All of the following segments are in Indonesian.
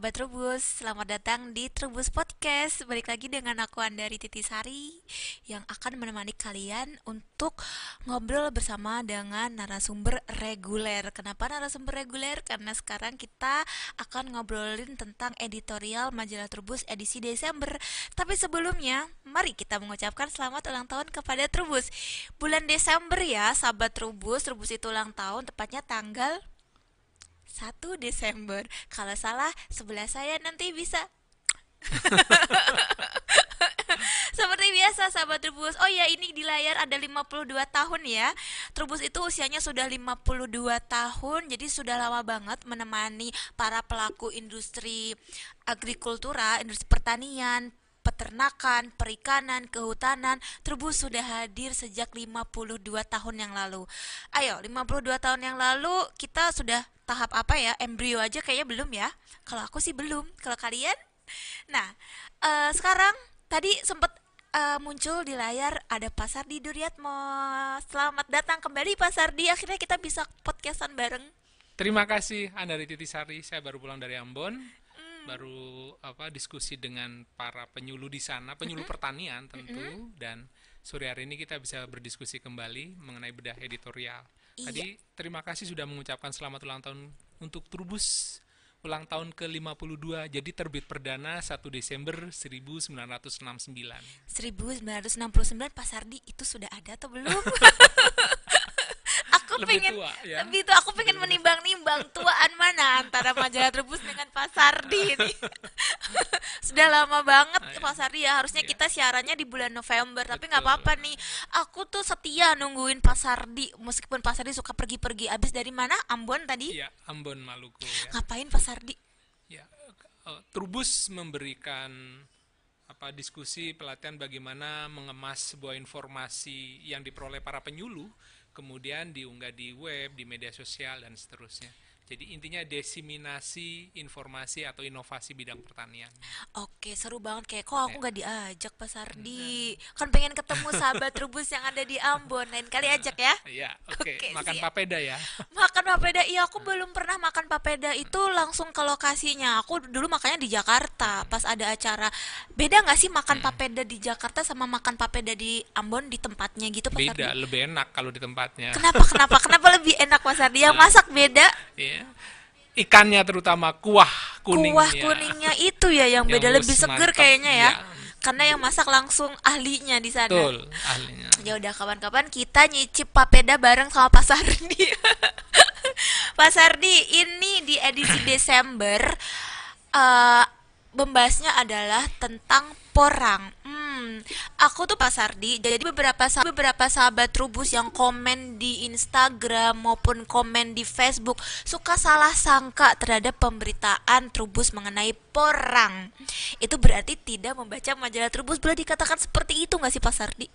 Sahabat Trubus, selamat datang di Trubus Podcast. Balik lagi dengan aku Andari Titisari Yang akan menemani kalian untuk ngobrol bersama dengan narasumber reguler. Kenapa narasumber reguler? Karena sekarang kita akan ngobrolin tentang editorial majalah Trubus edisi Desember. Tapi sebelumnya, mari kita mengucapkan selamat ulang tahun kepada Trubus Bulan Desember ya, sahabat Trubus Trubus itu ulang tahun, tepatnya tanggal 1 Desember. Kalau salah, sebelah saya nanti bisa. Seperti biasa sahabat Trubus. Oh ya, ini di layar ada 52 tahun ya. Trubus itu usianya sudah 52 tahun, jadi sudah lama banget menemani para pelaku industri agrikultura, industri pertanian, peternakan, perikanan, kehutanan, Trubus sudah hadir sejak 52 tahun yang lalu. Ayo, 52 tahun yang lalu kita sudah tahap apa ya? Embrio aja kayaknya belum ya? Kalau aku sih belum. Kalau kalian? Nah uh, sekarang tadi sempat uh, muncul di layar ada Pasar di Duriatmo selamat datang kembali Pasar di akhirnya kita bisa podcastan bareng. Terima kasih Anda Andari Titisari saya baru pulang dari Ambon. Baru apa diskusi dengan para penyuluh di sana penyuluh mm -hmm. pertanian tentu mm -hmm. dan sore hari ini kita bisa berdiskusi kembali mengenai bedah editorial Iya. Tadi terima kasih sudah mengucapkan selamat ulang tahun untuk Trubus ulang tahun ke-52. Jadi terbit perdana 1 Desember 1969. 1969 Pak Sardi itu sudah ada atau belum? lebih pengen tua, ya? lebih tua aku pengen menimbang-nimbang tuaan mana antara majalah Trubus dengan Pasardi ini sudah lama banget ah, ya. Pasardi ya harusnya ya. kita siarannya di bulan November Betul. tapi nggak apa-apa nih aku tuh setia nungguin Pasardi meskipun Pasardi suka pergi-pergi abis dari mana Ambon tadi ya Ambon Maluku ya. ngapain Pasardi ya uh, Trubus memberikan apa diskusi pelatihan bagaimana mengemas sebuah informasi yang diperoleh para penyuluh kemudian diunggah di web, di media sosial dan seterusnya. Jadi intinya desiminasi informasi atau inovasi bidang pertanian. Oke, seru banget kayak kok aku nggak diajak Pak Sardi. Hmm. Kan pengen ketemu sahabat rubus yang ada di Ambon. Lain kali ajak ya. Iya, oke. Okay. Makan siap. papeda ya. Makan papeda. Iya, aku belum pernah makan papeda itu langsung ke lokasinya. Aku dulu makanya di Jakarta pas ada acara. Beda nggak sih makan hmm. papeda di Jakarta sama makan papeda di Ambon di tempatnya gitu Pak Beda, Sardi? lebih enak kalau di tempatnya. Kenapa? Kenapa? Kenapa lebih enak Pak Sardi? Yang masak beda? Iya ikannya terutama kuah kuningnya. Kuah kuningnya itu ya yang, yang beda lebih seger kayaknya ya. ya. Karena yang masak langsung ahlinya di sana. Betul, ahlinya. Ya udah kapan-kapan kita nyicip papeda bareng sama Pak Sardi. Pak Sardi, ini di edisi Desember uh, membahasnya adalah tentang porang. Hmm, aku tuh Pak Sardi. Jadi beberapa sahabat, beberapa sahabat Trubus yang komen di Instagram maupun komen di Facebook suka salah sangka terhadap pemberitaan Trubus mengenai porang. Itu berarti tidak membaca majalah Trubus boleh dikatakan seperti itu nggak sih Pak Sardi?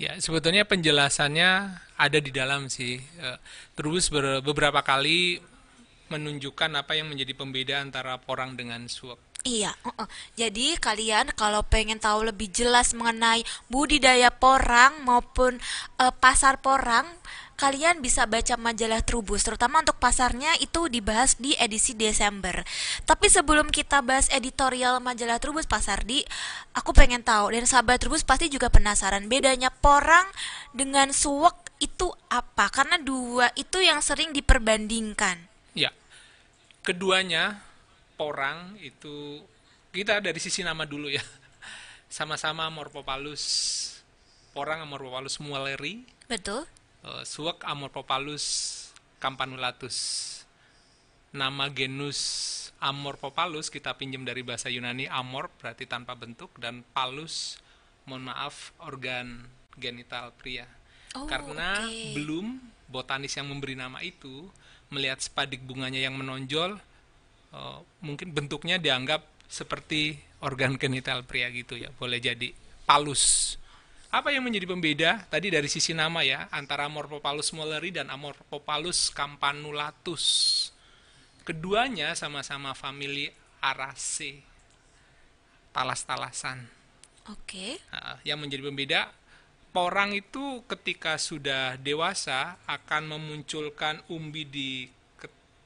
Ya, sebetulnya penjelasannya ada di dalam sih. Uh, Trubus beberapa kali menunjukkan apa yang menjadi pembeda antara porang dengan suap Iya, uh -uh. jadi kalian kalau pengen tahu lebih jelas mengenai budidaya porang maupun uh, pasar porang, kalian bisa baca majalah Trubus, terutama untuk pasarnya itu dibahas di edisi Desember. Tapi sebelum kita bahas editorial majalah Trubus Pasar di, aku pengen tahu dan sahabat Trubus pasti juga penasaran bedanya porang dengan suwek itu apa? Karena dua itu yang sering diperbandingkan. Ya, keduanya porang itu kita dari sisi nama dulu ya. Sama-sama Morphopalus porang Amorphopalus mualeri. Betul. Uh, suwak Amorphopalus campanulatus. Nama genus Amorphopalus kita pinjam dari bahasa Yunani amor berarti tanpa bentuk dan palus mohon maaf organ genital pria. Oh, Karena okay. belum botanis yang memberi nama itu melihat spadik bunganya yang menonjol uh, mungkin bentuknya dianggap seperti organ genital pria gitu ya boleh jadi palus. Apa yang menjadi pembeda? Tadi dari sisi nama ya antara Amorphopalus molleri dan Amorphopalus campanulatus keduanya sama-sama famili Araceae. Talas-talasan. Oke. Okay. nah, yang menjadi pembeda porang itu ketika sudah dewasa akan memunculkan umbi di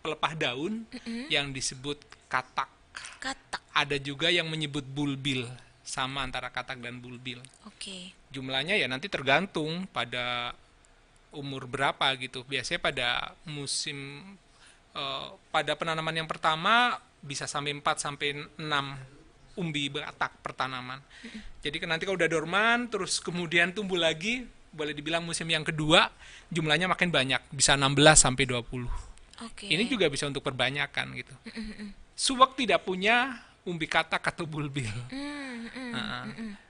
pelepah daun mm -hmm. yang disebut katak. Katak. Ada juga yang menyebut bulbil, sama antara katak dan bulbil. Oke. Jumlahnya ya nanti tergantung pada umur berapa gitu. Biasanya pada musim eh, pada penanaman yang pertama bisa sampai 4 sampai 6 umbi batak pertanaman. Jadi kan nanti kalau udah dorman terus kemudian tumbuh lagi, boleh dibilang musim yang kedua jumlahnya makin banyak, bisa 16 sampai 20. Oke. Ini juga bisa untuk perbanyakan gitu. Suwak tidak punya umbi katak atau bulbil. Hmm, hmm. Nah,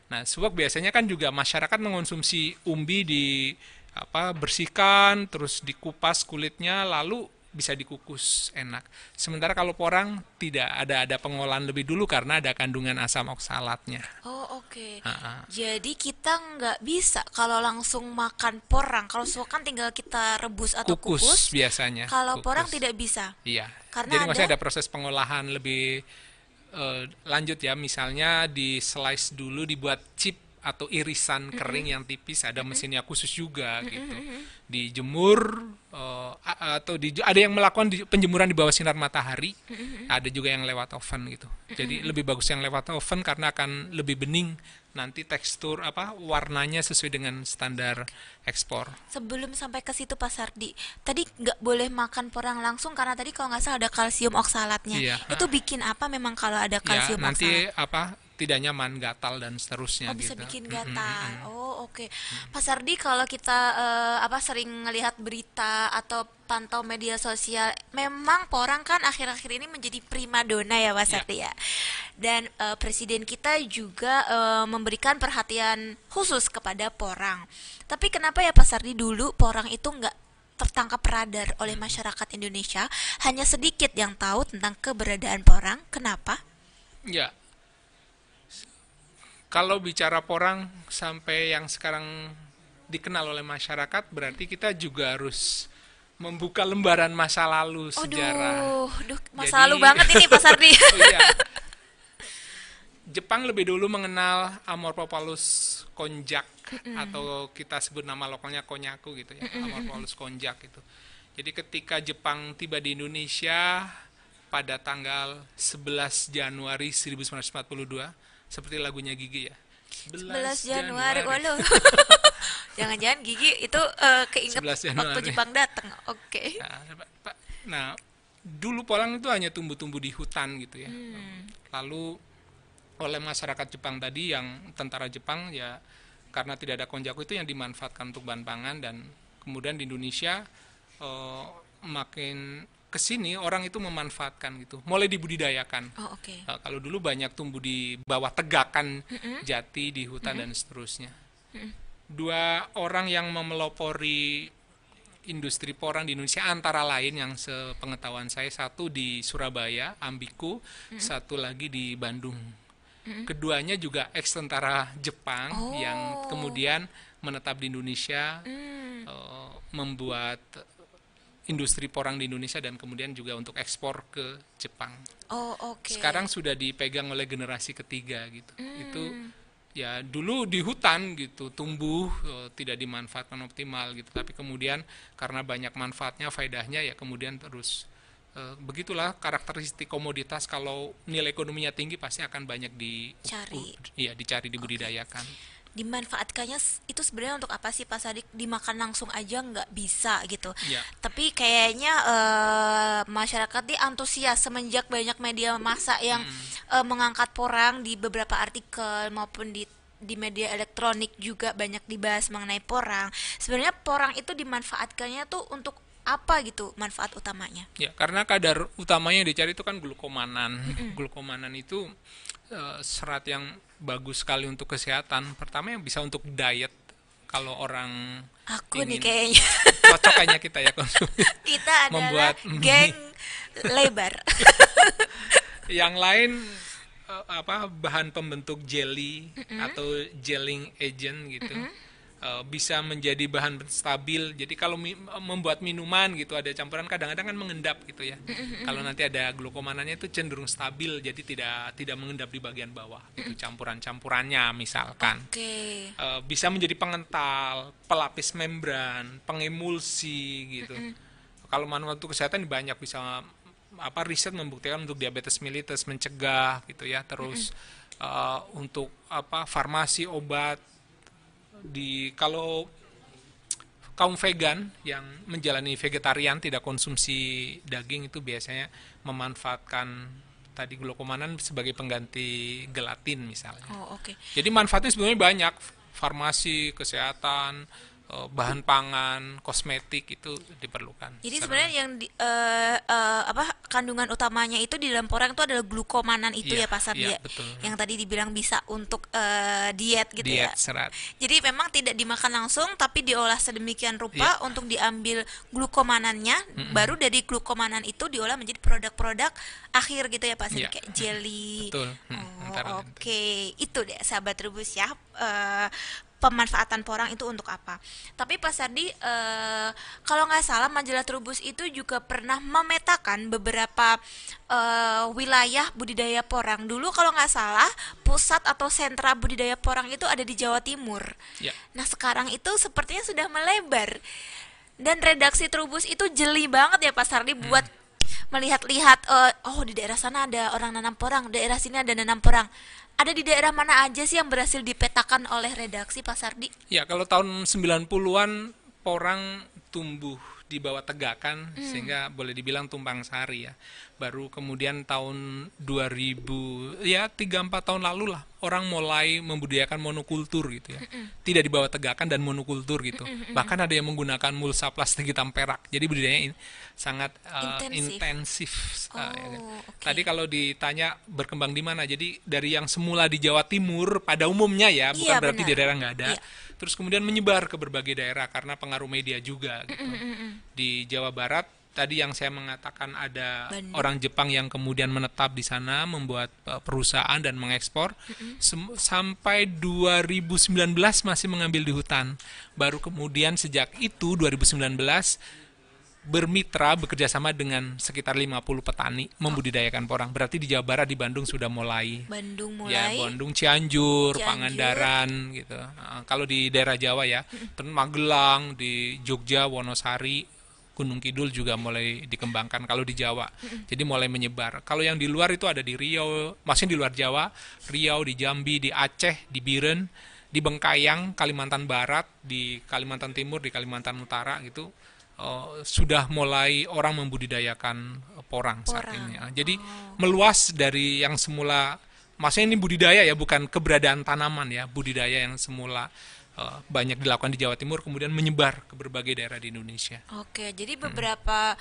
Nah, suwak biasanya kan juga masyarakat mengonsumsi umbi di apa bersihkan, terus dikupas kulitnya, lalu bisa dikukus enak. Sementara kalau porang tidak ada ada pengolahan lebih dulu karena ada kandungan asam oksalatnya. Oh oke. Ha-ha. Jadi kita nggak bisa kalau langsung makan porang. Kalau suwak kan tinggal kita rebus atau Kukus, kukus. biasanya. Kalau kukus. porang tidak bisa. Iya. Karena Jadi maksudnya ada- ada proses pengolahan lebih eh, lanjut ya. Misalnya di slice dulu dibuat chip atau irisan kering yang tipis. Ada mesinnya khusus juga gitu. Dijemur a- atau di, ada yang melakukan di- penjemuran di bawah sinar matahari. Ada juga yang lewat oven gitu. Jadi lebih bagus yang lewat oven karena akan lebih bening. Nanti tekstur apa warnanya sesuai dengan standar ekspor. Sebelum sampai ke situ Pak Sardi, tadi nggak boleh makan porang langsung karena tadi kalau nggak salah ada kalsium oksalatnya. Iya, Itu bikin apa memang kalau ada ya kalsium nanti oksalat? apa tidak nyaman gatal dan seterusnya Oh bisa gitu. bikin mm, gatal. mm. Oh oke. Pak Sardi kalau kita eh, apa sering ngelihat berita atau pantau media sosial, memang porang kan akhir-akhir ini menjadi primadona ya Pak Ya. Sardi ya. Dan eh, presiden kita juga eh, memberikan perhatian khusus kepada porang. Tapi kenapa ya Pak Sardi dulu porang itu nggak tertangkap radar oleh masyarakat Indonesia? Hanya sedikit yang tahu tentang keberadaan porang. Kenapa? Ya. Kalau bicara porang sampai yang sekarang dikenal oleh masyarakat, berarti kita juga harus membuka lembaran masa lalu sejarah. Aduh, duh, masa Jadi- lalu banget ini Pak Sardi. Oh iya. Jepang lebih dulu mengenal Amorphophallus konjak atau kita sebut nama lokalnya konyaku gitu ya, Amorphophallus konjak itu. Jadi ketika Jepang tiba di Indonesia pada tanggal 11 Januari 1942, seperti lagunya Gigi ya. 11 Januari, waduh. Jangan-jangan Gigi itu eh, keinget 11 waktu Januari. Jepang datang. Oke. Nah, Pak- Pak- nah, dulu Polang itu hanya tumbuh-tumbuh di hutan gitu ya. Hmm. Lalu oleh masyarakat Jepang tadi yang tentara Jepang ya karena tidak ada konjaku itu yang dimanfaatkan untuk bahan pangan dan kemudian di Indonesia eh, makin ke sini orang itu memanfaatkan gitu, mulai dibudidayakan. Oh, oke. Nah, kalau dulu banyak tumbuh di bawah tegakan jati di hutan dan seterusnya. Dua orang yang memelopori industri porang di Indonesia antara lain yang sepengetahuan saya satu di Surabaya, Ambiku, satu lagi di Bandung. Keduanya juga ex tentara Jepang Oh. yang kemudian menetap di Indonesia, Hmm. eh, membuat industri porang di Indonesia dan kemudian juga untuk ekspor ke Jepang Oh, oke. sekarang sudah dipegang oleh generasi ketiga gitu Hmm. itu ya dulu di hutan gitu tumbuh eh, tidak dimanfaatkan optimal gitu tapi kemudian karena banyak manfaatnya faedahnya ya kemudian terus eh, begitulah karakteristik komoditas kalau nilai ekonominya tinggi pasti akan banyak di Cari. iya dicari dibudidayakan Dimanfaatkannya itu sebenarnya untuk apa sih Pak Sardi? Dimakan langsung aja nggak bisa gitu. ya Tapi kayaknya eh, masyarakat di antusias semenjak banyak media massa yang Hmm. eh, mengangkat porang di beberapa artikel maupun di di media elektronik juga banyak dibahas mengenai porang. Sebenarnya porang itu dimanfaatkannya tuh untuk apa gitu manfaat utamanya? Ya, karena kadar utamanya yang dicari itu kan glukomanan. Glukomanan itu eh, serat yang bagus sekali untuk kesehatan. Pertama yang bisa untuk diet. Kalau orang Aku nih kayaknya cocok kayaknya kita ya konsumsi. kita adalah Membuat geng lebar. yang lain eh, apa bahan pembentuk jelly atau gelling agent gitu. Eh, bisa menjadi bahan stabil. Jadi kalau mi- membuat minuman gitu ada campuran kadang-kadang kan mengendap gitu ya. Kalau nanti ada glukomanannya itu cenderung stabil jadi tidak tidak mengendap di bagian bawah gitu campuran-campurannya misalkan. Oke. Eh, bisa menjadi pengental, pelapis membran, pengemulsi gitu. Kalau manfaat untuk kesehatan banyak bisa apa riset membuktikan untuk diabetes mellitus mencegah gitu ya terus uh, untuk apa farmasi obat di kalau kaum vegan yang menjalani vegetarian tidak konsumsi daging itu biasanya memanfaatkan tadi glukomanan sebagai pengganti gelatin misalnya. Oh, oke. Jadi manfaatnya sebenarnya banyak, farmasi, kesehatan, eh, bahan pangan, kosmetik itu diperlukan. Jadi sebenarnya yang di, eh, eh, apa kandungan utamanya itu di dalam porang itu adalah glukomanan itu ya Iya, pasar dia. betul. Yang tadi dibilang bisa untuk eh, diet gitu ya. diet serat. Jadi memang tidak dimakan langsung tapi diolah sedemikian rupa Iya. untuk diambil glukomanannya baru dari glukomanan itu diolah menjadi produk-produk akhir gitu ya Pak Sidi Iya. kayak jelly. Betul. Mm, Oh, oke. Itu deh sahabat rebus ya. eh, pemanfaatan porang itu untuk apa? Tapi Pak Sardi eh, kalau nggak salah majalah Trubus itu juga pernah memetakan beberapa eh, wilayah budidaya porang. Dulu kalau nggak salah pusat atau sentra budidaya porang itu ada di Jawa Timur. Ya. Nah sekarang itu sepertinya sudah melebar dan redaksi Trubus itu jeli banget ya Pak Sardi buat melihat-lihat eh, oh di daerah sana ada orang nanam porang, daerah sini ada nanam porang. Ada di daerah mana aja sih yang berhasil dipetakan oleh redaksi Pak Sardi? Ya, kalau tahun 90-an porang tumbuh di bawah tegakan sehingga boleh dibilang tumpang sari ya. Baru kemudian tahun 2000 ya 3 4 tahun lalu lah orang mulai membudidayakan monokultur gitu ya. Tidak di bawah tegakan dan monokultur gitu. Bahkan ada yang menggunakan mulsa plastik hitam perak. Jadi budidayanya ini sangat uh, Intensif. intensif. uh, ya kan. Oh, oke. Tadi kalau ditanya berkembang di mana? Jadi dari yang semula di Jawa Timur pada umumnya ya, bukan Iya, berarti benar. di daerah nggak ada. Iya. Terus kemudian menyebar ke berbagai daerah karena pengaruh media juga gitu. Di Jawa Barat tadi yang saya mengatakan ada Bandung. orang Jepang yang kemudian menetap di sana membuat uh, perusahaan dan mengekspor Sem- sampai 2019 masih mengambil di hutan. Baru kemudian sejak itu 2019 bermitra bekerja sama dengan sekitar 50 petani membudidayakan porang. Berarti di Jawa Barat di Bandung sudah mulai Bandung Ya, mulai. Bandung, Cianjur, Cianjur. Pangandaran gitu. Nah, kalau di daerah Jawa ya, Magelang, di Jogja, Wonosari, Gunung Kidul juga mulai dikembangkan kalau di Jawa. Jadi mulai menyebar. Kalau yang di luar itu ada di Riau, maksudnya di luar Jawa, Riau, di Jambi, di Aceh, di Biren, di Bengkayang, Kalimantan Barat, di Kalimantan Timur, di Kalimantan Utara gitu. Eh, sudah mulai orang membudidayakan eh, porang, saat Porang. ini. Ah, Jadi meluas dari yang semula maksudnya ini budidaya ya bukan keberadaan tanaman ya budidaya yang semula eh, banyak dilakukan di Jawa Timur kemudian menyebar ke berbagai daerah di Indonesia Oke, jadi beberapa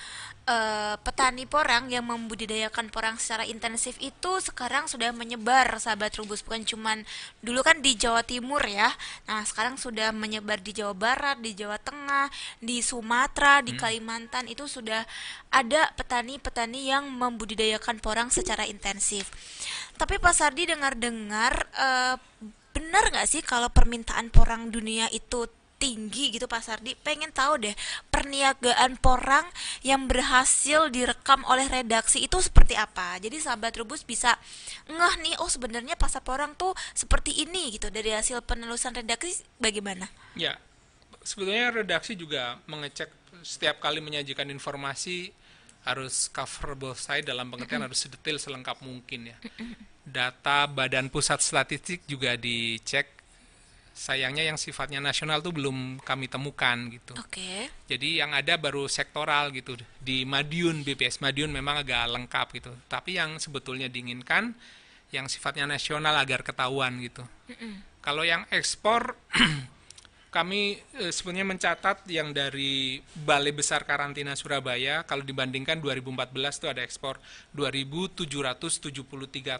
eh, petani porang yang membudidayakan porang secara intensif itu sekarang sudah menyebar sahabat rubus bukan cuman dulu kan di Jawa Timur ya. Nah, sekarang sudah menyebar di Jawa Barat, di Jawa Tengah, di Sumatera, di Kalimantan itu sudah ada petani-petani yang membudidayakan porang secara intensif. Tapi Pak Sardi dengar-dengar eh, benar nggak sih kalau permintaan porang dunia itu tinggi gitu Pak Sardi? Pengen tahu deh perniagaan porang yang berhasil direkam oleh redaksi itu seperti apa? Jadi sahabat rubus bisa ngeh nih oh sebenarnya pasar porang tuh seperti ini gitu. Dari hasil penelusuran redaksi bagaimana? Ya sebetulnya redaksi juga mengecek setiap kali menyajikan informasi harus cover both side dalam pengertian harus sedetail selengkap mungkin ya data Badan Pusat Statistik juga dicek. Sayangnya yang sifatnya nasional tuh belum kami temukan gitu. Oke. Jadi yang ada baru sektoral gitu. Di Madiun BPS Madiun memang agak lengkap gitu. Tapi yang sebetulnya diinginkan yang sifatnya nasional agar ketahuan gitu. Kalau yang ekspor kami eh, sebenarnya mencatat yang dari Balai Besar Karantina Surabaya kalau dibandingkan 2014 itu ada ekspor 2.773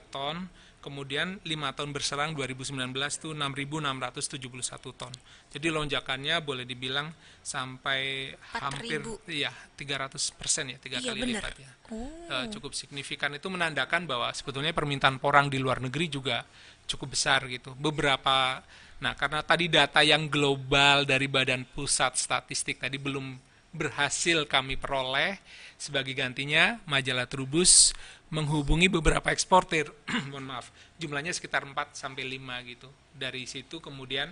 ton, kemudian lima tahun berserang 2019 itu 6.671 ton. Jadi lonjakannya boleh dibilang sampai 4.000. hampir iya 300 persen ya tiga Iya, kali bener. lipat ya. oh Eh, cukup signifikan itu menandakan bahwa sebetulnya permintaan porang di luar negeri juga cukup besar gitu. Beberapa nah karena tadi data yang global dari Badan Pusat Statistik tadi belum berhasil kami peroleh sebagai gantinya majalah Trubus menghubungi beberapa eksportir. Mohon maaf jumlahnya sekitar 4 sampai 5 gitu. Dari situ kemudian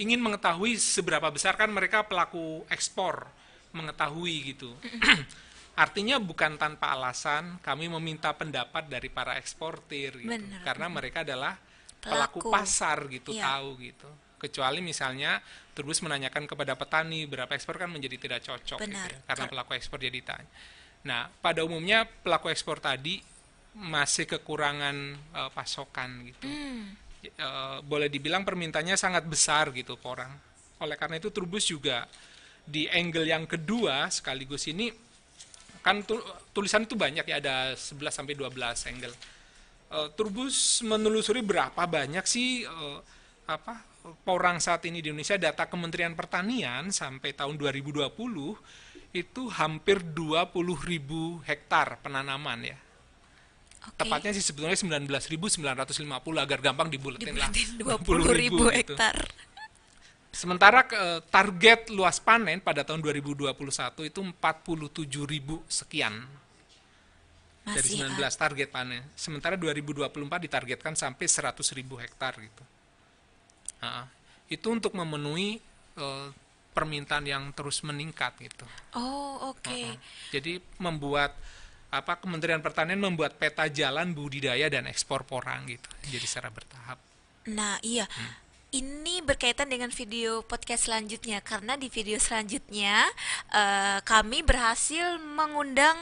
ingin mengetahui seberapa besar kan mereka pelaku ekspor mengetahui gitu. Artinya bukan tanpa alasan kami meminta pendapat dari para eksportir gitu. Benar, Karena mereka adalah pelaku, Pelaku. pasar gitu, Iya. tahu gitu. Kecuali misalnya Turbus menanyakan kepada petani berapa ekspor kan menjadi tidak cocok gitu ya, karena Kar- pelaku ekspor jadi tanya. Nah, pada umumnya pelaku ekspor tadi masih kekurangan eh, pasokan gitu. Hmm, Eh, boleh dibilang permintaannya sangat besar gitu porang. Oleh karena itu Turbus juga di angle yang kedua sekaligus ini kan tu- tulisan itu banyak ya ada 11 sampai 12 angle. Eh, Turbus menelusuri berapa banyak sih eh, apa porang saat ini di Indonesia data Kementerian Pertanian sampai tahun 2020 itu hampir 20.000 hektar penanaman ya. oke. Tepatnya sih sebetulnya 19.950 agar gampang dibulatin lah. Dibulatin 20 ribu gitu. hektar. Sementara ke- target luas panen pada tahun 2021 itu 47.000 sekian dari Masih 19 ah, target panen. Sementara 2024 ditargetkan sampai 100.000 hektar gitu. Nah, itu untuk memenuhi eh, permintaan yang terus meningkat gitu. Oh, oke. Heeh. Jadi membuat apa Kementerian Pertanian membuat peta jalan budidaya dan ekspor porang gitu. Jadi secara bertahap. Nah, iya. Ini berkaitan dengan video podcast selanjutnya karena di video selanjutnya eh, kami berhasil mengundang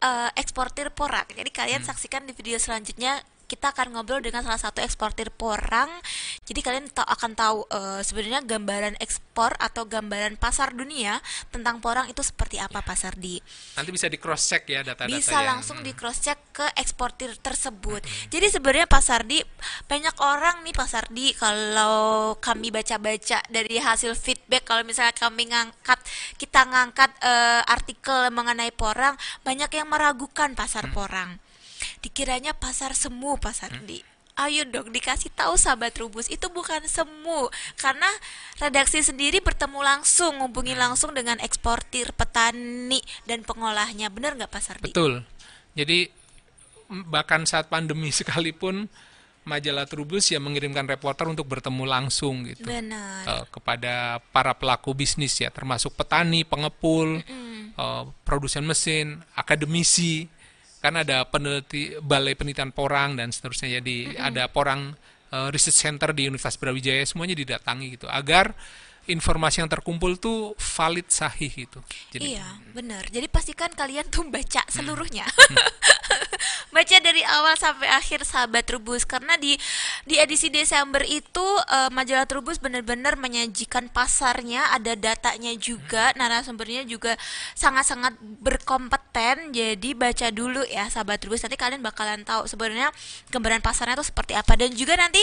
eh, eksportir porang. Jadi kalian saksikan di video selanjutnya kita akan ngobrol dengan salah satu eksportir porang. Jadi kalian ta- akan tahu eh, sebenarnya gambaran ekspor atau gambaran pasar dunia tentang porang itu seperti apa pasar di Nanti bisa di cross check ya data-data bisa yang- langsung di cross check ke eksportir tersebut. Jadi sebenarnya Pak Sardi banyak orang nih Pak Sardi kalau kami baca-baca dari hasil feedback kalau misalnya kami ngangkat kita ngangkat eh, artikel mengenai porang banyak yang meragukan pasar porang. Dikiranya pasar semu Pak Sardi. Ayo dong dikasih tahu sahabat Rubus itu bukan semu karena redaksi sendiri bertemu langsung ngubungi langsung dengan eksportir, petani dan pengolahnya. Benar nggak Pak Sardi? Betul. Jadi bahkan saat pandemi sekalipun majalah Trubus ya mengirimkan reporter untuk bertemu langsung gitu Benar. eh, kepada para pelaku bisnis ya termasuk petani, pengepul, eh, produsen mesin, akademisi. Kan ada peneliti balai penelitian porang dan seterusnya. Jadi ada porang eh, research center di Universitas Brawijaya semuanya didatangi gitu agar informasi yang terkumpul tuh valid sahih gitu. Jadi Iya, benar. Jadi pastikan kalian tuh baca seluruhnya. baca dari awal sampai akhir sahabat Trubus karena di di edisi Desember itu eh, majalah Trubus benar-benar menyajikan pasarnya, ada datanya juga, narasumbernya juga sangat-sangat berkompeten. Jadi baca dulu ya sahabat Trubus nanti kalian bakalan tahu sebenarnya gambaran pasarnya itu seperti apa dan juga nanti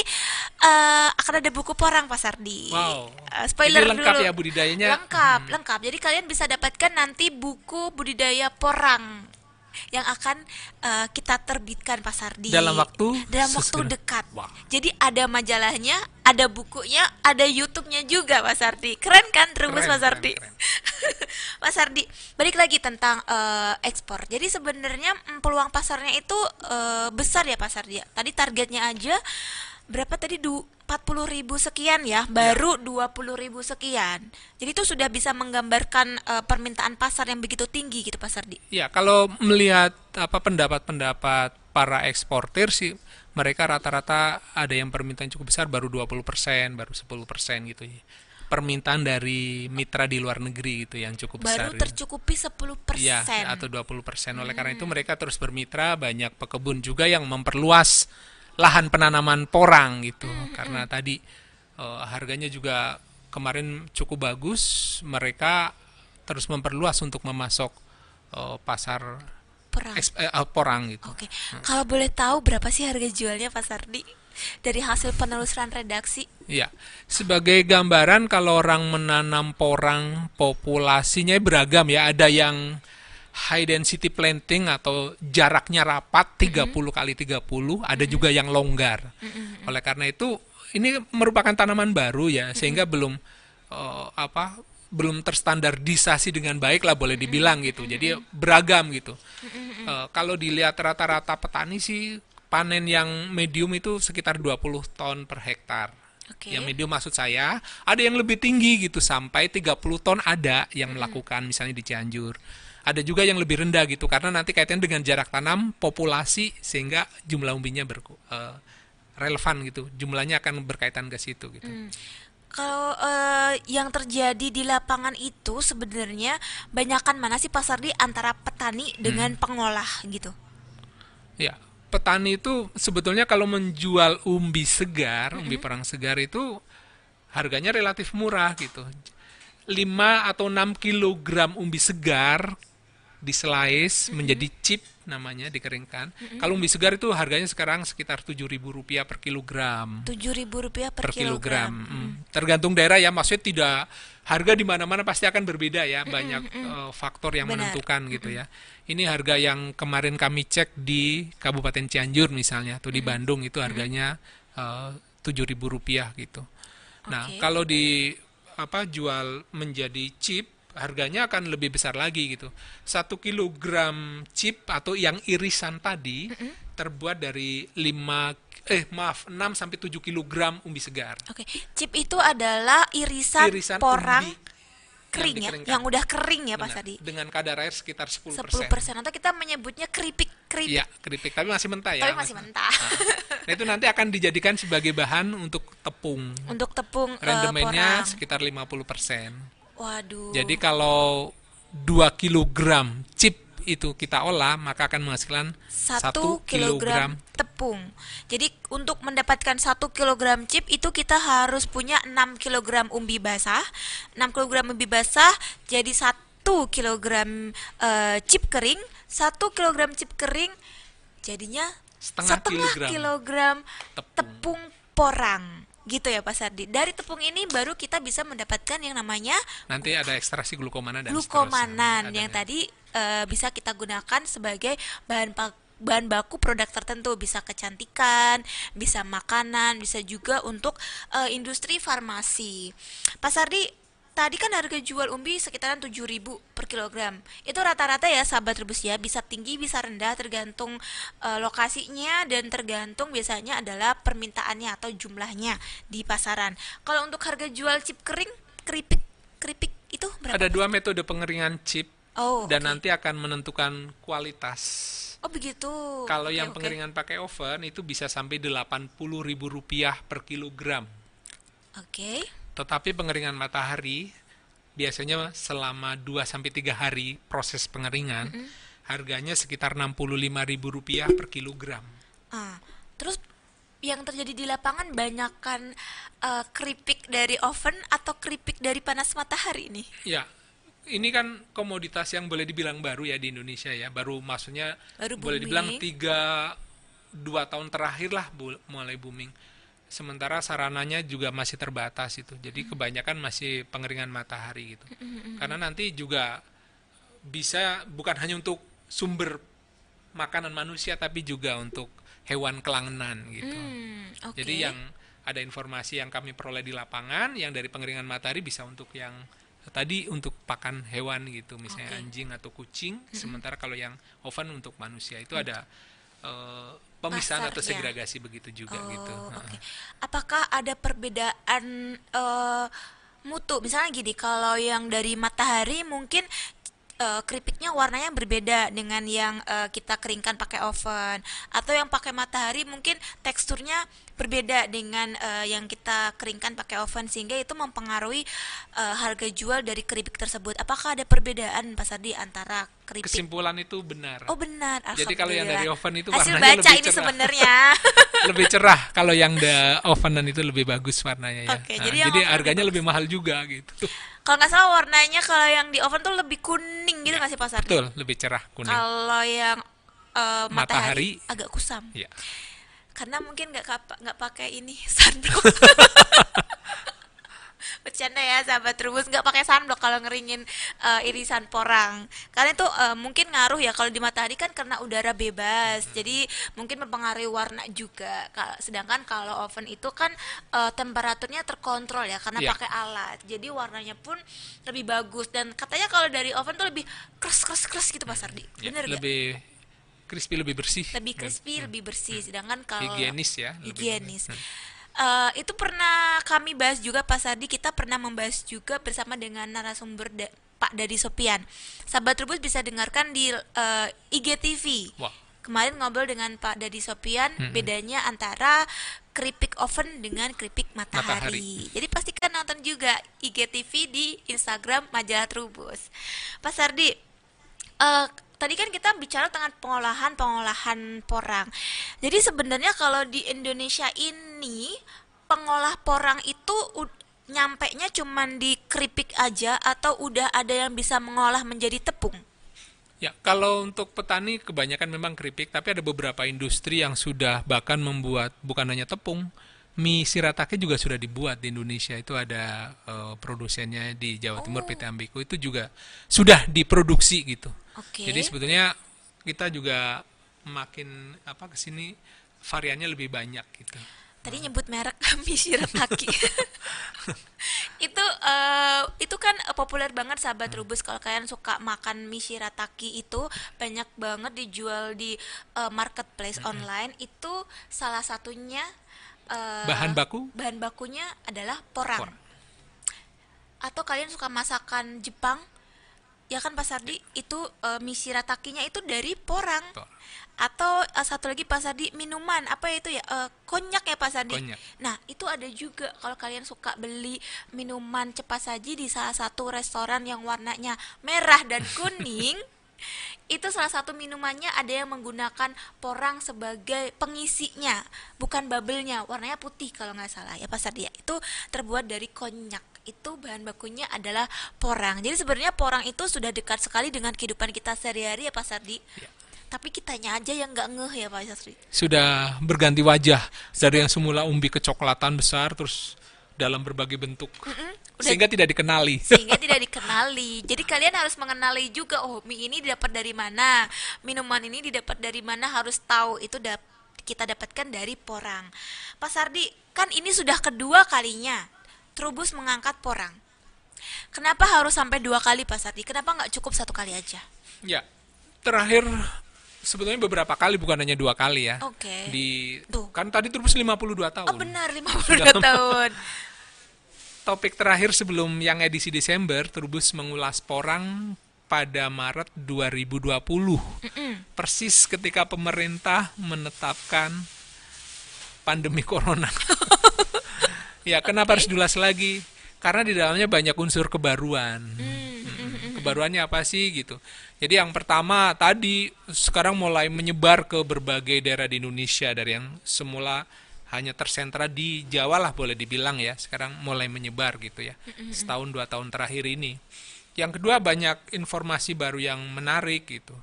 eh, akan ada buku porang pasar di Wow. Spoiler Lengkap dulu. ya budidayanya? Lengkap, lengkap. Jadi kalian bisa dapatkan nanti buku budidaya porang yang akan eh, kita terbitkan pasar di Dalam waktu dalam waktu dekat. Wah. Jadi ada majalahnya, ada bukunya, ada YouTube-nya juga Mas Ardi. Keren kan Keren, Mas Ardi? keren. Mas Ardi, balik lagi tentang eh, ekspor. Jadi sebenarnya mm, peluang pasarnya itu eh, besar ya Pak Sardi. ya? Tadi targetnya aja berapa tadi du 40 ribu sekian ya, baru 20 ribu sekian. Jadi itu sudah bisa menggambarkan eh, permintaan pasar yang begitu tinggi gitu Pak Sardi. Ya, kalau melihat apa pendapat-pendapat para eksportir sih mereka rata-rata ada yang permintaan cukup besar baru 20%, baru 10% gitu ya. Permintaan dari mitra di luar negeri gitu yang cukup besar. Baru gitu. tercukupi 10%. Iya, atau 20%. Oleh karena Hmm. itu mereka terus bermitra, banyak pekebun juga yang memperluas lahan penanaman porang gitu. Hmm, Karena tadi eh, harganya juga kemarin cukup bagus, mereka terus memperluas untuk memasok eh, pasar Perang. eks- eh, eh, porang gitu. Oke, kalau boleh tahu berapa sih harga jualnya Pak Sardi? Dari hasil penelusuran redaksi. Iya, sebagai gambaran kalau orang menanam porang populasinya beragam ya. Ada yang high density planting atau jaraknya rapat 30 kali 30, ada juga yang longgar. Oleh karena itu ini merupakan tanaman baru ya, sehingga belum eh, apa belum terstandardisasi dengan baik lah boleh dibilang gitu. Jadi beragam gitu. Eh, kalau dilihat rata-rata petani sih panen yang medium itu sekitar 20 ton per hektar. Oke. Yang medium maksud saya, ada yang lebih tinggi gitu sampai 30 ton ada yang melakukan misalnya di Cianjur. Ada juga yang lebih rendah gitu karena nanti kaitannya dengan jarak tanam, populasi sehingga jumlah umbinya ber, uh, relevan gitu. Jumlahnya akan berkaitan ke situ gitu. Hmm. Kalau uh, yang terjadi di lapangan itu sebenarnya banyakkan mana sih pasar di antara petani dengan hmm. pengolah gitu? Ya, petani itu sebetulnya kalau menjual umbi segar, -hmm. umbi perang segar itu harganya relatif murah gitu. 5 atau 6 kilogram umbi segar di slice mm-hmm. menjadi chip namanya dikeringkan. Mm-hmm. Kalau umbi segar itu harganya sekarang sekitar tujuh ribu rupiah per kilogram. Tujuh ribu rupiah per, per kilogram. kilogram. Mm. Tergantung daerah ya, maksudnya tidak harga di mana-mana pasti akan berbeda ya, banyak mm-hmm. uh, faktor yang Benar. menentukan gitu mm-hmm. ya. Ini harga yang kemarin kami cek di Kabupaten Cianjur misalnya, atau di mm-hmm. Bandung itu harganya eh, tujuh ribu rupiah gitu. Nah, kalau di apa jual menjadi chip harganya akan lebih besar lagi gitu. Satu kilogram chip atau yang irisan tadi mm -hmm. terbuat dari 5 eh maaf 6 sampai 7 kilogram umbi segar. Oke, okay. chip itu adalah irisan, irisan porang umbi kering yang ya, yang udah kering ya Pak Sadi. Dengan kadar air sekitar 10%. 10% atau kita menyebutnya keripik keripik. Iya, keripik tapi masih mentah ya. Tapi masih mentah. Nah, nah itu nanti akan dijadikan sebagai bahan untuk tepung. Untuk tepung Rendemennya uh, sekitar 50%. Waduh. Jadi kalau 2 kilogram chip itu kita olah maka akan menghasilkan satu kilogram tepung. Jadi untuk mendapatkan satu kilogram chip itu kita harus punya 6 kilogram umbi basah. 6 kilogram umbi basah jadi satu kilogram uh, chip kering. satu kilogram chip kering jadinya setengah, setengah kilogram, kilogram tepung. tepung porang gitu ya Pak Sardi. Dari tepung ini baru kita bisa mendapatkan yang namanya nanti ada ekstraksi glukomanan dan glukomanan yang tadi uh, bisa kita gunakan sebagai bahan bahan baku produk tertentu bisa kecantikan, bisa makanan, bisa juga untuk uh, industri farmasi. Pak Sardi, tadi kan harga jual umbi sekitaran 7.000 per kilogram. Itu rata-rata ya sahabat rebus ya, bisa tinggi bisa rendah tergantung uh, lokasinya dan tergantung biasanya adalah permintaannya atau jumlahnya di pasaran. Kalau untuk harga jual chip kering, keripik keripik itu berapa? Ada dua metode pengeringan chip Oh, dan okay. nanti akan menentukan kualitas. Oh begitu. Kalau okay, yang okay. pengeringan pakai oven itu bisa sampai ribu rupiah per kilogram. Oke. Okay. Tetapi pengeringan matahari biasanya selama 2 sampai tiga hari proses pengeringan mm -hmm. harganya sekitar ribu rupiah per kilogram. Ah, terus yang terjadi di lapangan banyakkan uh, keripik dari oven atau keripik dari panas matahari nih? Ya, ini kan komoditas yang boleh dibilang baru ya di Indonesia ya baru maksudnya baru boleh dibilang tiga dua tahun terakhir lah mulai booming sementara sarananya juga masih terbatas itu jadi kebanyakan masih pengeringan matahari gitu karena nanti juga bisa bukan hanya untuk sumber makanan manusia tapi juga untuk hewan kelangenan gitu mm, okay. jadi yang ada informasi yang kami peroleh di lapangan yang dari pengeringan matahari bisa untuk yang tadi untuk pakan hewan gitu misalnya okay. anjing atau kucing mm -hmm. sementara kalau yang oven untuk manusia itu mm. ada uh, pemisahan atau segregasi begitu juga oh, gitu. Okay. Apakah ada perbedaan uh, mutu? Misalnya gini, kalau yang dari matahari mungkin uh, keripiknya warnanya berbeda dengan yang uh, kita keringkan pakai oven atau yang pakai matahari mungkin teksturnya berbeda dengan uh, yang kita keringkan pakai oven sehingga itu mempengaruhi uh, harga jual dari keripik tersebut. Apakah ada perbedaan Pak Sardi antara keripik? Kesimpulan itu benar. Oh benar. Jadi kalau yang dari oven itu Hasil warnanya baca lebih ini sebenarnya. lebih cerah kalau yang the ovenan itu lebih bagus warnanya ya. Okay, nah, jadi, jadi harganya lebih, lebih mahal juga gitu. Kalau nggak salah warnanya kalau yang di oven tuh lebih kuning gitu nggak ya, sih Pak Sardi? Betul, lebih cerah kuning. Kalau yang uh, matahari, matahari agak kusam. Ya karena mungkin nggak nggak pakai ini sunblock. Bercanda ya sahabat rubus. Nggak pakai sunblock kalau ngeringin uh, irisan porang. Karena itu uh, mungkin ngaruh ya kalau di matahari kan karena udara bebas. Hmm. jadi mungkin mempengaruhi warna juga. Sedangkan kalau oven itu kan uh, temperaturnya terkontrol ya karena yeah. pakai alat. Jadi warnanya pun lebih bagus. Dan katanya kalau dari oven tuh lebih keras keras keras gitu Pak Sardi yeah, bener lebih gak? Crispy lebih bersih lebih crispy hmm. lebih bersih sedangkan kalau higienis ya higienis uh, itu pernah kami bahas juga Pak Sardi kita pernah membahas juga bersama dengan narasumber Pak Dadi Sopian. Sahabat Trubus bisa dengarkan di eh, IGTV. Wah. Kemarin ngobrol dengan Pak Dadi Sopian, bedanya antara keripik oven dengan keripik matahari. Jadi pastikan nonton juga IGTV di Instagram Majalah Trubus. Pak Sardi, eh, tadi kan kita bicara tentang pengolahan pengolahan porang. Jadi sebenarnya kalau di Indonesia ini pengolah porang itu nyampe nya cuman di keripik aja atau udah ada yang bisa mengolah menjadi tepung? Ya, kalau untuk petani kebanyakan memang keripik, tapi ada beberapa industri yang sudah bahkan membuat bukan hanya tepung, mie shirataki juga sudah dibuat di Indonesia. Itu ada eh, produsennya di Jawa Timur PT Ambiku itu juga sudah diproduksi gitu. Oke. Jadi sebetulnya kita juga makin apa ke sini variannya lebih banyak gitu. Tadi nyebut merek mie shirataki. itu eh, itu kan eh, populer banget sahabat Rubus kalau kalian suka makan mie shirataki itu banyak banget dijual di eh, marketplace online itu salah satunya eh, Bahan baku bahan bakunya adalah porang. Porang. Atau kalian suka masakan Jepang? Ya kan Pak Sardi itu eh, mie shiratakinya itu dari porang. Porang. Atau eh, satu lagi Pak Sardi minuman apa itu ya Eh, konyak ya Pak Sardi. Konyak. Nah itu ada juga kalau kalian suka beli minuman cepat saji di salah satu restoran yang warnanya merah dan kuning. itu salah satu minumannya ada yang menggunakan porang sebagai pengisinya, bukan bubble-nya. Warnanya putih kalau nggak salah ya Pak Sardi. ya. Itu terbuat dari konyak. Itu bahan bakunya adalah porang. Jadi sebenarnya porang itu sudah dekat sekali dengan kehidupan kita sehari-hari ya Pak Sardi. Ya. Tapi kitanya aja yang nggak ngeh ya Pak Sardi. sudah berganti wajah dari yang semula umbi kecoklatan besar terus dalam berbagai bentuk udah- sehingga tidak dikenali. sehingga tidak dikenali. Jadi kalian harus mengenali juga oh mie ini didapat dari mana, minuman ini didapat dari mana harus tahu itu dap- kita dapatkan dari porang. Pak Sardi, kan ini sudah kedua kalinya Trubus mengangkat porang. Kenapa harus sampai dua kali Pak Sardi? Kenapa nggak cukup satu kali aja? Ya, terakhir sebetulnya beberapa kali bukan hanya dua kali ya. Oke. Di Tuh. kan tadi terus 52 tahun. Oh benar 52 tahun. Topik terakhir sebelum yang edisi Desember, Turbus mengulas porang pada Maret 2020. Persis ketika pemerintah menetapkan pandemi corona. ya, kenapa harus diulas lagi? Karena di dalamnya banyak unsur kebaruan. Mm, Kebaruannya apa sih gitu. Jadi yang pertama tadi sekarang mulai menyebar ke berbagai daerah di Indonesia dari yang semula hanya tersentra di Jawa lah boleh dibilang ya. Sekarang mulai menyebar gitu ya. Setahun dua tahun terakhir ini. Yang kedua banyak informasi baru yang menarik gitu.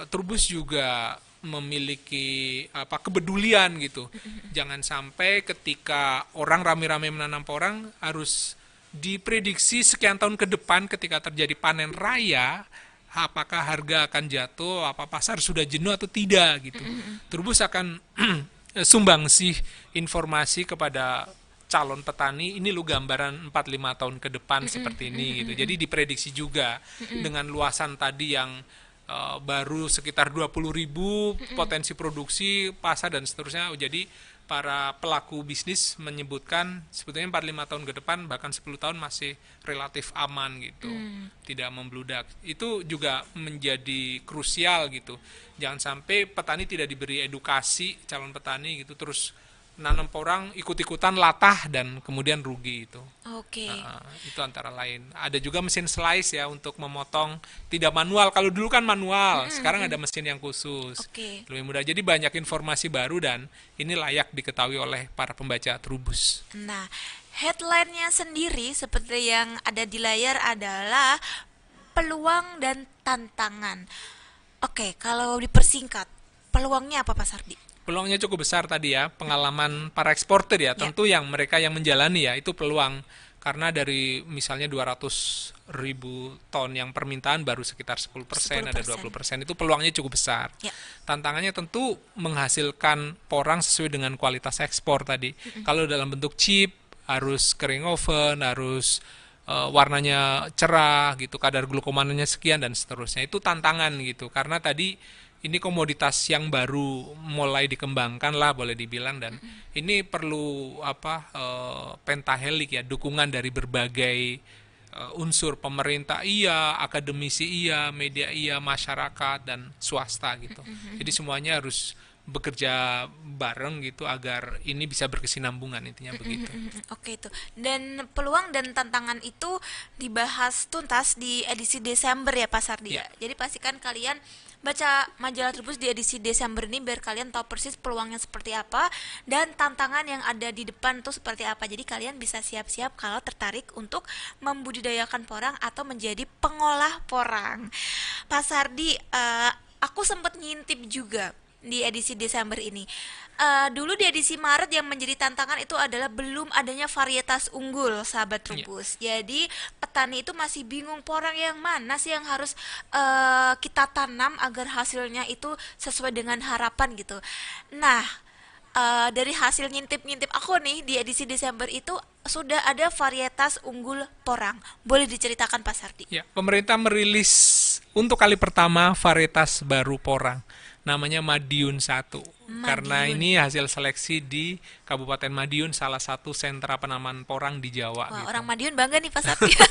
Eh, Turbus juga memiliki apa kepedulian gitu. Jangan sampai ketika orang rame-rame menanam porang harus diprediksi sekian tahun ke depan ketika terjadi panen raya apakah harga akan jatuh, apa pasar sudah jenuh atau tidak gitu. Turbus akan sumbangsih informasi kepada calon petani ini lu gambaran 4-5 tahun ke depan seperti ini gitu. Jadi diprediksi juga dengan luasan tadi yang eh, baru sekitar 20.000 ribu potensi produksi pasar dan seterusnya. Jadi para pelaku bisnis menyebutkan sebetulnya 4-5 tahun ke depan bahkan 10 tahun masih relatif aman gitu. Tidak membludak. Itu juga menjadi krusial gitu. Jangan sampai petani tidak diberi edukasi calon petani gitu terus nanam porang ikut-ikutan latah dan kemudian rugi itu. Oke. Nah, itu antara lain. Ada juga mesin slice ya untuk memotong tidak manual. Kalau dulu kan manual, sekarang ada mesin yang khusus. Oke. Lebih mudah. Jadi banyak informasi baru dan ini layak diketahui oleh para pembaca Trubus. Nah, headline-nya sendiri seperti yang ada di layar adalah peluang dan tantangan. Oke, kalau dipersingkat, peluangnya apa Pak Sardi? Peluangnya cukup besar tadi ya, pengalaman para eksportir ya, tentu yang mereka yang menjalani ya, itu peluang. Karena dari misalnya 200 ribu ton yang permintaan baru sekitar 10 persen, ada 20 persen, itu peluangnya cukup besar. Ya. Tantangannya tentu menghasilkan porang sesuai dengan kualitas ekspor tadi. Kalau dalam bentuk chip, harus kering oven, harus eh, warnanya cerah gitu, kadar glukomananya sekian dan seterusnya. Itu tantangan gitu, karena tadi ini komoditas yang baru mulai dikembangkan lah boleh dibilang dan ini perlu apa eh, pentahelik ya dukungan dari berbagai eh, unsur pemerintah. Iya, akademisi iya, media iya, masyarakat dan swasta gitu. Jadi semuanya harus bekerja bareng gitu agar ini bisa berkesinambungan intinya begitu. Oke itu. Dan peluang dan tantangan itu dibahas tuntas di edisi Desember ya Pak Sardi ya. Ya. Jadi pastikan kalian baca majalah Trubus di edisi Desember ini biar kalian tahu persis peluangnya seperti apa dan tantangan yang ada di depan tuh seperti apa. Jadi kalian bisa siap-siap kalau tertarik untuk membudidayakan porang atau menjadi pengolah porang. Pak Sardi, eh, aku sempat ngintip juga di edisi Desember ini. Eh, dulu di edisi Maret yang menjadi tantangan itu adalah belum adanya varietas unggul, sahabat Trubus. Jadi petani itu masih bingung porang yang mana sih yang harus eh, kita tanam agar hasilnya itu sesuai dengan harapan gitu. Nah, eh, dari hasil ngintip-ngintip aku nih di edisi Desember itu sudah ada varietas unggul porang. Boleh diceritakan Pak Sardi? Ya, pemerintah merilis untuk kali pertama varietas baru porang namanya Madiun 1. Karena Madiun. ini hasil seleksi di Kabupaten Madiun salah satu sentra penanaman porang di Jawa Wah, gitu. orang Madiun bangga nih Pak Sardi.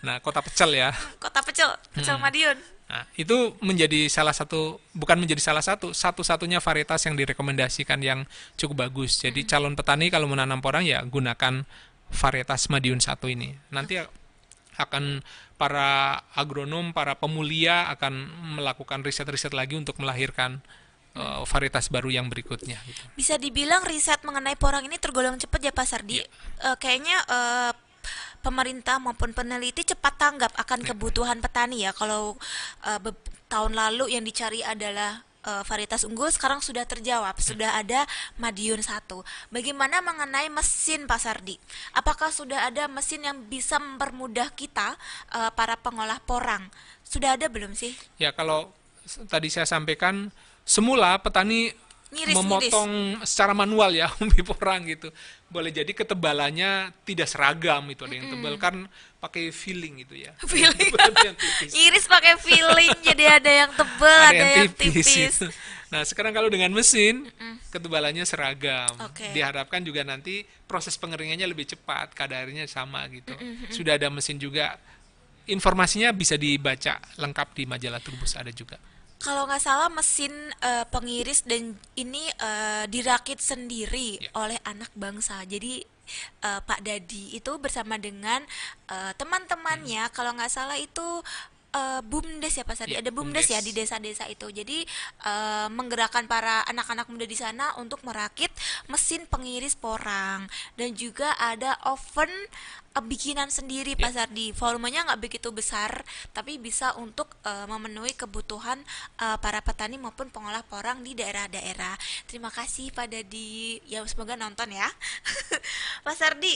Nah, Kota Pecel ya. Kota Pecel, Pecel Madiun. Nah, itu menjadi salah satu, bukan menjadi salah satu, satu-satunya varietas yang direkomendasikan yang cukup bagus. Jadi calon petani kalau menanam porang ya gunakan varietas Madiun 1 ini. Nanti akan para agronom, para pemulia akan melakukan riset-riset lagi untuk melahirkan eh, varietas baru yang berikutnya. Gitu. Bisa dibilang riset mengenai porang ini tergolong cepat ya Pak Sardi. Eh, kayaknya eh, pemerintah maupun peneliti cepat tanggap akan kebutuhan petani ya. Kalau be- tahun lalu yang dicari adalah eh, varietas unggul, sekarang sudah terjawab, sudah ada Madiun 1. Bagaimana mengenai mesin Pak Sardi? Apakah sudah ada mesin yang bisa mempermudah kita eh, para pengolah porang? Sudah ada belum sih? Ya kalau tadi saya sampaikan semula petani Ngiris, memotong secara manual ya umbi porang gitu. Boleh jadi ketebalannya tidak seragam itu ada yang tebal kan pakai feeling gitu ya. Feeling. Ada tipis. Iris pakai feeling jadi ada yang tebel, ada, yang tipis. gitu. Nah, sekarang kalau dengan mesin ketebalannya seragam. Oke. Diharapkan juga nanti proses pengeringannya lebih cepat, kadarnya sama gitu. Sudah ada mesin juga. Informasinya bisa dibaca lengkap di majalah Turbus ada juga. Kalau nggak salah mesin eh, pengiris dan ini eh, dirakit sendiri Ya. oleh anak bangsa. Jadi eh, Pak Dadi itu bersama dengan eh, teman-temannya, kalau nggak salah itu eh, bumdes ya Pak Sadi. Ya, Ada bumdes, ya bumdes. di desa-desa itu. Jadi eh, menggerakkan para anak-anak muda di sana untuk merakit mesin pengiris porang dan juga ada oven eh, bikinan sendiri Pak Sardi. Volumenya nggak begitu besar, tapi bisa untuk eh, memenuhi kebutuhan eh, para petani maupun pengolah porang di daerah-daerah. Terima kasih Pak Dadi. Ya semoga nonton ya. Pak Sardi,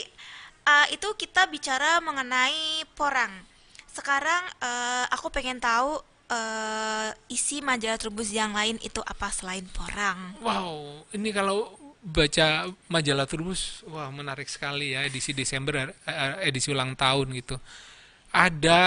eh, itu kita bicara mengenai porang. Sekarang eh, aku pengen tahu eh, isi majalah Trubus yang lain itu apa selain porang. Wow, ini kalau baca majalah Turbus, wah menarik sekali ya edisi Desember, eh, edisi ulang tahun gitu. Ada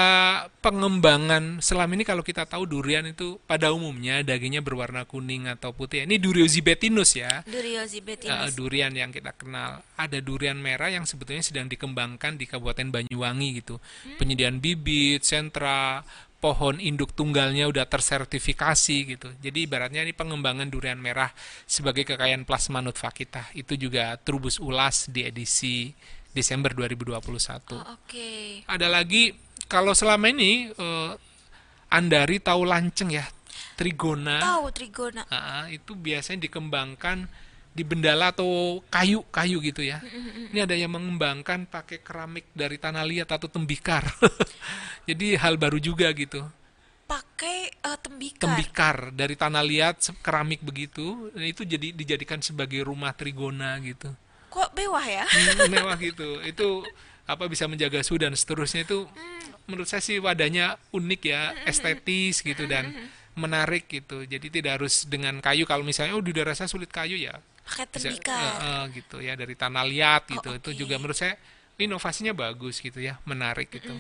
pengembangan selama ini kalau kita tahu durian itu pada umumnya dagingnya berwarna kuning atau putih. Ini Duriozibetinus ya. Duriosi Eh, betinus. durian yang kita kenal. Ada durian merah yang sebetulnya sedang dikembangkan di Kabupaten Banyuwangi gitu. Penyediaan bibit, sentra, pohon induk tunggalnya udah tersertifikasi gitu. Jadi ibaratnya ini pengembangan durian merah sebagai kekayaan plasma nutfah kita. Itu juga Trubus Ulas di edisi Desember 2021. Oh, Oke. Ada lagi kalau selama ini eh, Andari tahu lanceng ya, Trigona. Tahu trigona. Ah, itu biasanya dikembangkan di bendala atau kayu-kayu gitu ya. Ini ada yang mengembangkan pakai keramik dari tanah liat atau tembikar. Jadi hal baru juga gitu. Pakai eh, tembikar. Tembikar dari tanah liat keramik begitu, itu jadi dijadikan sebagai rumah trigona gitu. Kok mewah ya? Hmm, mewah gitu. Itu apa bisa menjaga suhu dan seterusnya itu menurut saya sih wadahnya unik ya, estetis gitu dan menarik gitu. Jadi tidak harus dengan kayu kalau misalnya oh di daerah saya sulit kayu ya Pakai bisa tembikar. eh, eh, gitu ya dari tanah liat gitu. Oh, Itu oke. juga menurut saya inovasinya bagus gitu ya, menarik gitu.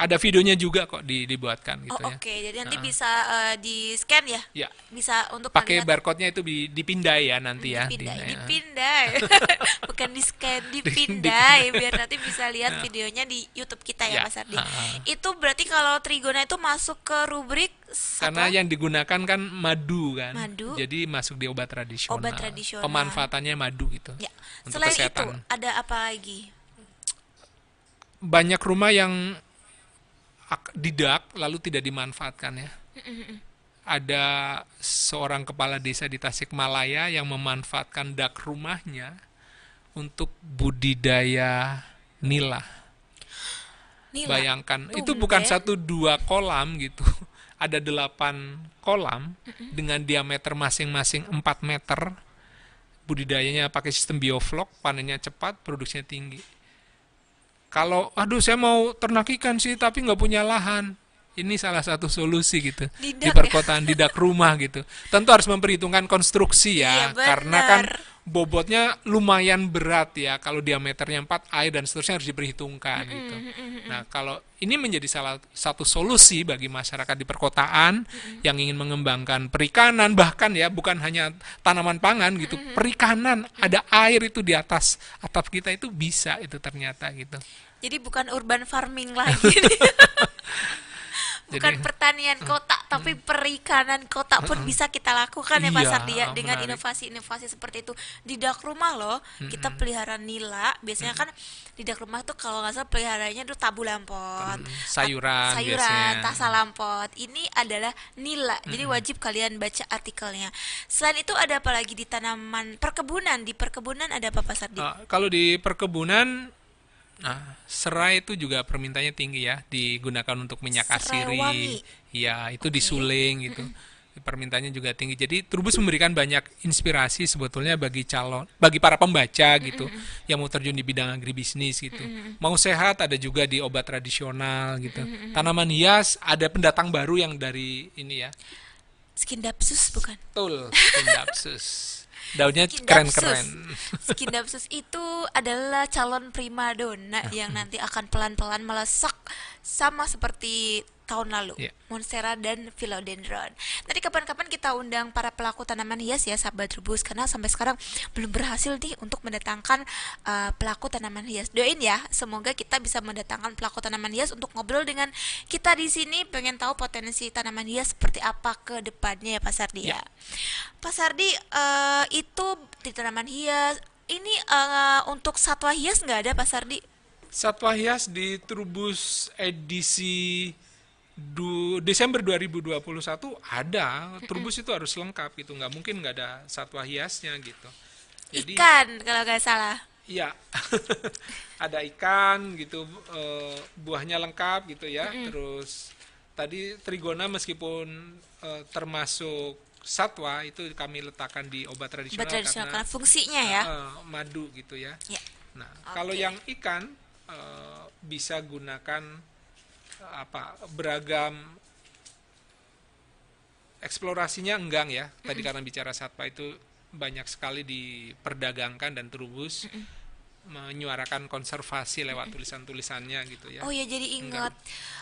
Ada videonya juga kok di, dibuatkan gitu Oh, ya. oke. Jadi nanti bisa eh, di-scan ya? Ya, Bisa untuk pakai barcode-nya itu di- dipindai ya nanti ya. dipindai, di- ya. dipindai. Bukan di-scan, dipindai biar nanti bisa lihat videonya di YouTube kita ya, Ya, Mas Ardi. ha-ha. Itu berarti kalau trigona itu masuk ke rubrik Karena apa? yang digunakan kan madu kan. Madu. Jadi masuk di obat tradisional. Obat tradisional. Pemanfaatannya madu gitu. Ya. Untuk Selain kesehatan. itu, ada apa lagi? Banyak rumah yang didak lalu tidak dimanfaatkan ya. Ada seorang kepala desa di Tasikmalaya yang memanfaatkan dak rumahnya untuk budidaya nila. Nila. Bayangkan, itu Tumben. bukan satu dua kolam gitu. Ada delapan kolam dengan diameter masing-masing 4 meter. Budidayanya pakai sistem bioflok, panennya cepat, produksinya tinggi. Kalau, aduh saya mau ternak ikan sih tapi nggak punya lahan. Ini salah satu solusi gitu di Didak ya? perkotaan didak rumah gitu. Tentu harus memperhitungkan konstruksi Iya, ya, karena kan bobotnya lumayan berat ya. Kalau diameternya 4 air dan seterusnya harus diperhitungkan gitu. Nah, kalau ini menjadi salah satu solusi bagi masyarakat di perkotaan yang ingin mengembangkan perikanan bahkan ya bukan hanya tanaman pangan gitu, perikanan ada air itu di atas atap kita itu bisa itu ternyata gitu. Jadi bukan urban farming lagi. bukan Jadi- pertanian kota, tapi perikanan kota pun bisa kita lakukan ya Pak Iya, ya dengan menarik. inovasi-inovasi seperti itu. Di dak rumah loh, kita pelihara nila. Biasanya kan di dak rumah tuh kalau nggak salah peliharanya tuh tabu lampot. sayuran sayuran, biasanya. tasa lampot. Ini adalah nila. Jadi wajib kalian baca artikelnya. Selain itu ada apa lagi di tanaman perkebunan? Di perkebunan ada apa Pak Sardi? Uh, kalau di perkebunan, nah, serai itu juga permintaannya tinggi ya, digunakan untuk minyak Serai asiri. wangi. Ya, itu disuling gitu. Permintaannya juga tinggi. Jadi Trubus memberikan banyak inspirasi sebetulnya bagi calon, bagi para pembaca gitu, yang mau terjun di bidang agribisnis gitu. Mau sehat ada juga di obat tradisional gitu. Tanaman hias ada pendatang baru yang dari ini ya, Skindapsus bukan? tul, Pindapsus. Daunnya keren-keren. Skindapsus itu adalah calon primadona yang nanti akan pelan-pelan melesak sama seperti tahun lalu, Iya. Monstera dan Philodendron. Nanti kapan-kapan kita undang para pelaku tanaman hias ya, sahabat Rubus, karena sampai sekarang belum berhasil nih untuk mendatangkan uh, pelaku tanaman hias. Doain ya, semoga kita bisa mendatangkan pelaku tanaman hias untuk ngobrol dengan kita di sini, pengen tahu potensi tanaman hias seperti apa ke depannya ya Pak Sardi ya. Ya. Pak Sardi, eh, itu di tanaman hias, ini eh, untuk satwa hias nggak ada Pak Sardi? Satwa hias di Trubus edisi du, Desember 2021 ada. Trubus itu harus lengkap gitu, nggak mungkin nggak ada satwa hiasnya gitu. Jadi Ikan kalau nggak salah. iya ada ikan gitu, eh, buahnya lengkap gitu ya. Terus tadi trigona meskipun eh, termasuk satwa itu kami letakkan di obat tradisional, Obat tradisional karena karena fungsinya ya. eh, madu gitu ya. Ya. Nah, kalau yang ikan eh, bisa gunakan apa beragam eksplorasinya enggang ya. Tadi karena bicara satwa itu banyak sekali diperdagangkan dan terubus menyuarakan konservasi lewat tulisan-tulisannya gitu ya. Oh ya jadi ingat.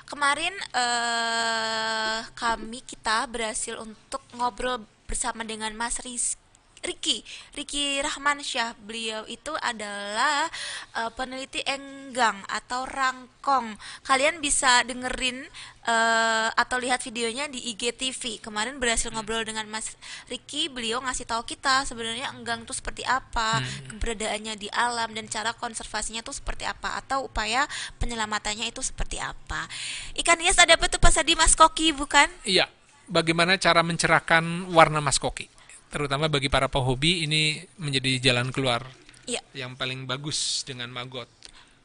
Kemarin eh kami kita berhasil untuk ngobrol bersama dengan Mas Riz Riki, Riki Rahman Syah. Beliau itu adalah eh, peneliti enggang atau rangkong. Kalian bisa dengerin eh, atau lihat videonya di IGTV. Kemarin berhasil ngobrol dengan Mas Riki. Beliau ngasih tahu kita sebenarnya enggang itu seperti apa, keberadaannya di alam dan cara konservasinya itu seperti apa atau upaya penyelamatannya itu seperti apa. Ikan hias ada apa tuh Pak Sadi Mas Koki bukan? Iya, bagaimana cara mencerahkan warna maskoki? Terutama bagi para pehobi ini menjadi jalan keluar Iya, yang paling bagus dengan maggot.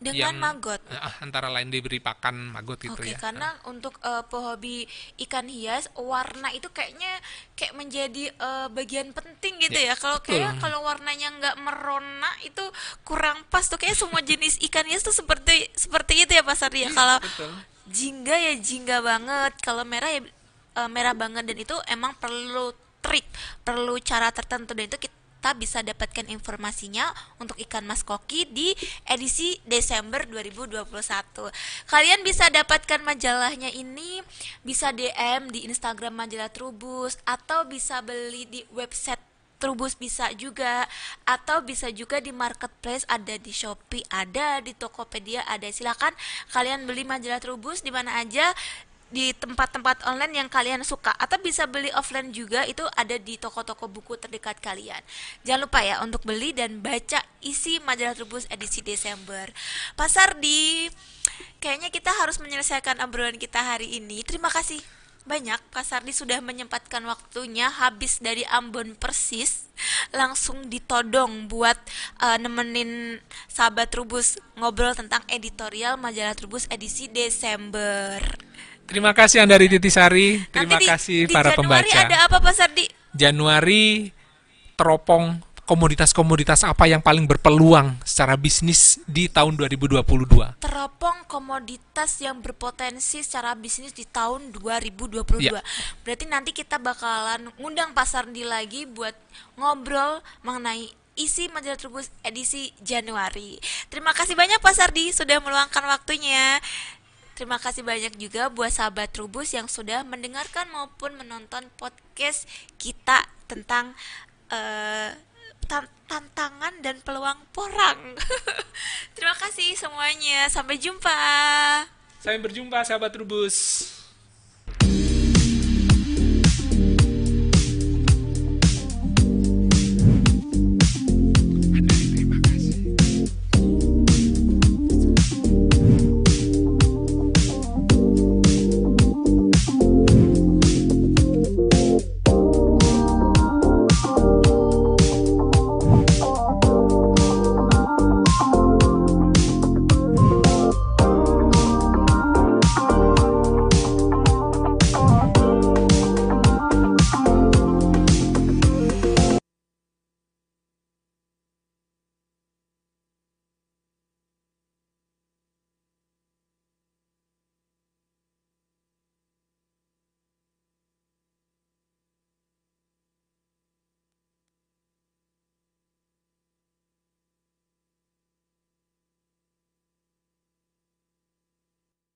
dengan Yang- maggot. Ah, antara lain diberi pakan maggot gitu Oke, ya. karena untuk eh, pehobi ikan hias warna itu kayaknya kayak menjadi eh, bagian penting gitu ya. Ya, Kalau kayak kalau warnanya nggak merona itu kurang pas tuh kayak semua jenis ikan hias tuh seperti seperti itu ya Pak Sardi ya. Kalau Betul. jingga ya jingga banget, kalau merah ya eh, merah banget dan itu emang perlu perlu cara tertentu dan itu kita bisa dapatkan informasinya untuk ikan mas koki di edisi Desember 2021. Kalian bisa dapatkan majalahnya ini bisa DM di Instagram majalah Trubus atau bisa beli di website Trubus bisa juga atau bisa juga di marketplace ada di Shopee ada di Tokopedia ada silakan kalian beli majalah Trubus di mana aja di tempat-tempat online yang kalian suka atau bisa beli offline juga itu ada di toko-toko buku terdekat kalian. Jangan lupa ya untuk beli dan baca isi majalah Trubus edisi Desember. Pasar di kayaknya kita harus menyelesaikan obrolan kita hari ini. Terima kasih banyak Pak Sardi sudah menyempatkan waktunya habis dari Ambon persis langsung ditodong buat uh, nemenin sahabat Trubus ngobrol tentang editorial majalah Trubus edisi Desember. Terima kasih Anda Titisari, terima Nanti di- kasih di para Januari pembaca. ada apa Pak Sardi? Januari teropong komoditas-komoditas apa yang paling berpeluang secara bisnis di tahun 2022. Teropong komoditas yang berpotensi secara bisnis di tahun 2022. Ya. Berarti nanti kita bakalan ngundang Pak Sardi lagi buat ngobrol mengenai isi majalah Trubus edisi Januari. Terima kasih banyak Pak Sardi sudah meluangkan waktunya. Terima kasih banyak juga buat sahabat Trubus yang sudah mendengarkan maupun menonton podcast kita tentang tan- tantangan dan peluang porang. Terima kasih semuanya. Sampai jumpa. Sampai berjumpa sahabat Trubus.